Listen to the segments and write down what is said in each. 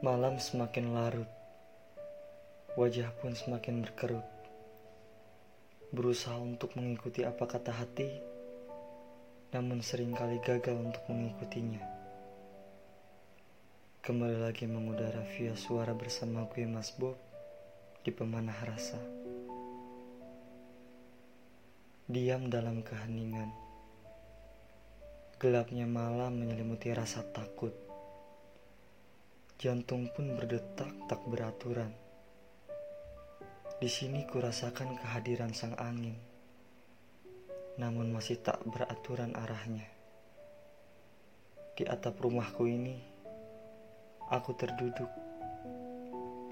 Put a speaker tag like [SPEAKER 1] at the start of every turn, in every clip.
[SPEAKER 1] Malam semakin larut, wajah pun semakin berkerut. Berusaha untuk mengikuti apa kata hati, namun sering kali gagal untuk mengikutinya. Kembali lagi mengudara via suara bersama gue Mas Bob di pemanah rasa. Diam dalam keheningan. Gelapnya malam menyelimuti rasa takut. Jantung pun berdetak tak beraturan. Di sini kurasakan kehadiran sang angin. Namun masih tak beraturan arahnya. Di atap rumahku ini, aku terduduk,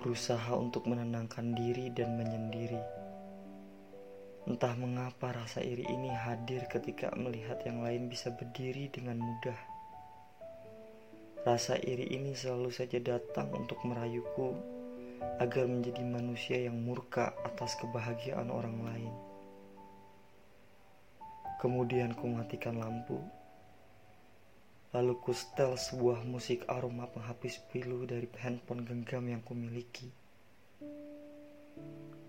[SPEAKER 1] berusaha untuk menenangkan diri dan menyendiri. Entah mengapa rasa iri ini hadir ketika melihat yang lain bisa berdiri dengan mudah. Rasa iri ini selalu saja datang untuk merayuku agar menjadi manusia yang murka atas kebahagiaan orang lain. Kemudian ku matikan lampu. Lalu ku setel sebuah musik aroma penghapus pilu dari handphone genggam yang kumiliki.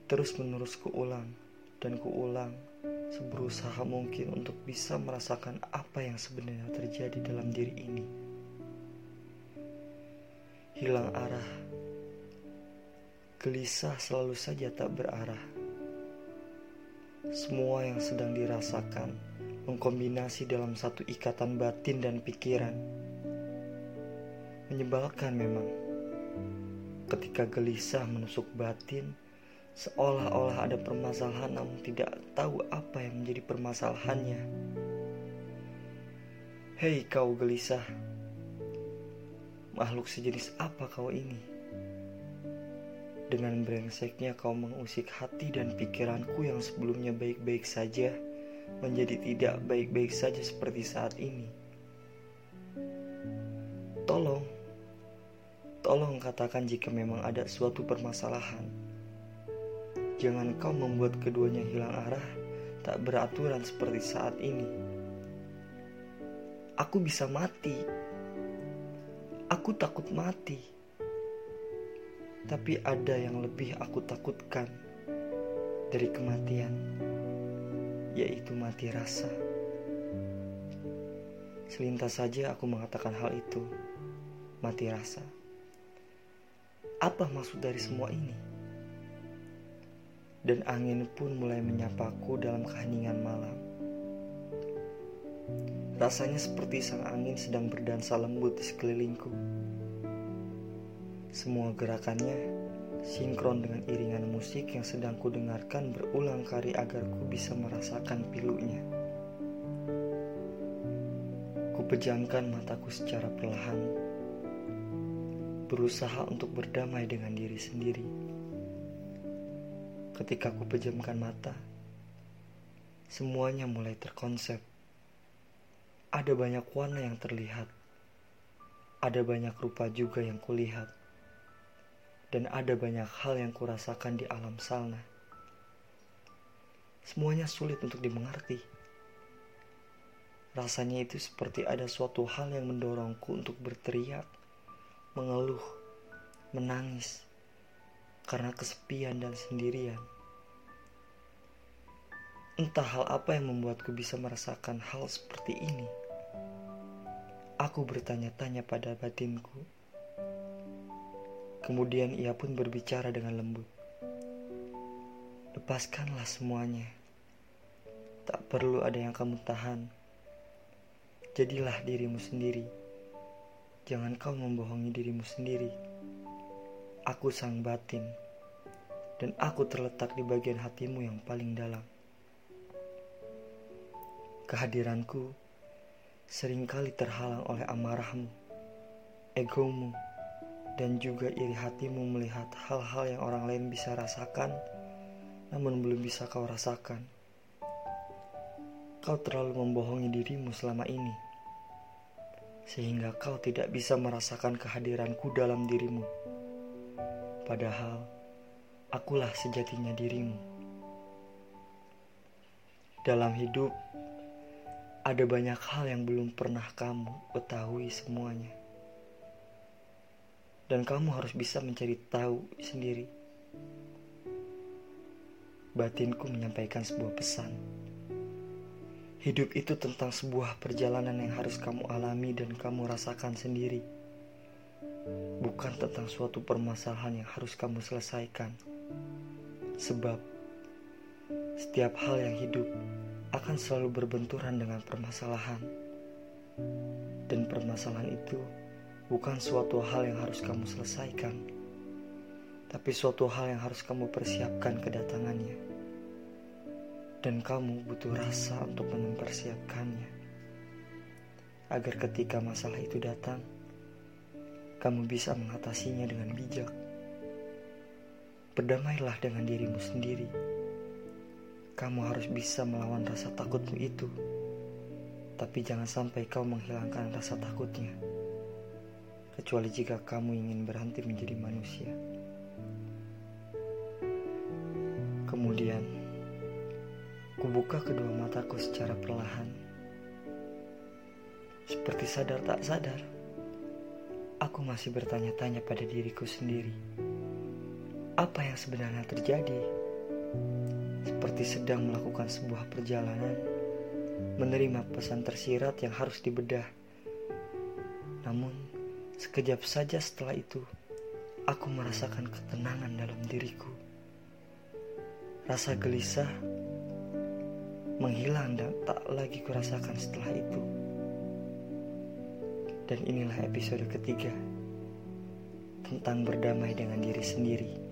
[SPEAKER 1] Terus menerus ku ulang dan kuulang seberusaha mungkin untuk bisa merasakan apa yang sebenarnya terjadi dalam diri ini. Hilang arah, gelisah selalu saja tak berarah. Semua yang sedang dirasakan mengkombinasi dalam satu ikatan batin dan pikiran. Menyebalkan memang, ketika gelisah menusuk batin seolah-olah ada permasalahan namun tidak tahu apa yang menjadi permasalahannya. Hei kau gelisah, makhluk sejenis apa kau ini? Dengan brengseknya kau mengusik hati dan pikiranku yang sebelumnya baik-baik saja menjadi tidak baik-baik saja seperti saat ini. Tolong, tolong katakan jika memang ada suatu permasalahan Jangan kau membuat keduanya hilang arah, tak beraturan seperti saat ini. Aku bisa mati. Aku takut mati. Tapi ada yang lebih aku takutkan dari kematian, yaitu mati rasa. Selintas saja aku mengatakan hal itu, mati rasa. Apa maksud dari semua ini? dan angin pun mulai menyapaku dalam keheningan malam. Rasanya seperti sang angin sedang berdansa lembut di sekelilingku. Semua gerakannya sinkron dengan iringan musik yang sedang kudengarkan berulang kali agar ku bisa merasakan pilunya. Ku pejamkan mataku secara perlahan, berusaha untuk berdamai dengan diri sendiri. Ketika aku pejamkan mata, semuanya mulai terkonsep. Ada banyak warna yang terlihat, ada banyak rupa juga yang kulihat, dan ada banyak hal yang kurasakan di alam sana. Semuanya sulit untuk dimengerti. Rasanya itu seperti ada suatu hal yang mendorongku untuk berteriak, mengeluh, menangis karena kesepian dan sendirian. Entah hal apa yang membuatku bisa merasakan hal seperti ini. Aku bertanya-tanya pada batinku. Kemudian ia pun berbicara dengan lembut. Lepaskanlah semuanya. Tak perlu ada yang kamu tahan. Jadilah dirimu sendiri. Jangan kau membohongi dirimu sendiri. Aku sang batin, dan aku terletak di bagian hatimu yang paling dalam. Kehadiranku sering kali terhalang oleh amarahmu, egomu, dan juga iri hatimu melihat hal-hal yang orang lain bisa rasakan, namun belum bisa kau rasakan. Kau terlalu membohongi dirimu selama ini, sehingga kau tidak bisa merasakan kehadiranku dalam dirimu. Padahal akulah sejatinya dirimu. Dalam hidup, ada banyak hal yang belum pernah kamu ketahui semuanya. Dan kamu harus bisa mencari tahu sendiri. Batinku menyampaikan sebuah pesan. Hidup itu tentang sebuah perjalanan yang harus kamu alami dan kamu rasakan sendiri. Bukan tentang suatu permasalahan yang harus kamu selesaikan. Sebab setiap hal yang hidup akan selalu berbenturan dengan permasalahan. Dan permasalahan itu bukan suatu hal yang harus kamu selesaikan, tapi suatu hal yang harus kamu persiapkan kedatangannya. Dan kamu butuh rasa untuk mempersiapkannya, agar ketika masalah itu datang, kamu bisa mengatasinya dengan bijak. Berdamailah dengan dirimu sendiri. Kamu harus bisa melawan rasa takutmu itu, tapi jangan sampai kau menghilangkan rasa takutnya kecuali jika kamu ingin berhenti menjadi manusia. Kemudian, kubuka kedua mataku secara perlahan. Seperti sadar tak sadar, aku masih bertanya-tanya pada diriku sendiri. Apa yang sebenarnya terjadi? Seperti sedang melakukan sebuah perjalanan, menerima pesan tersirat yang harus dibedah. Namun, Sekejap saja setelah itu, aku merasakan ketenangan dalam diriku. Rasa gelisah menghilang dan tak lagi kurasakan setelah itu. Dan inilah episode ketiga tentang berdamai dengan diri sendiri.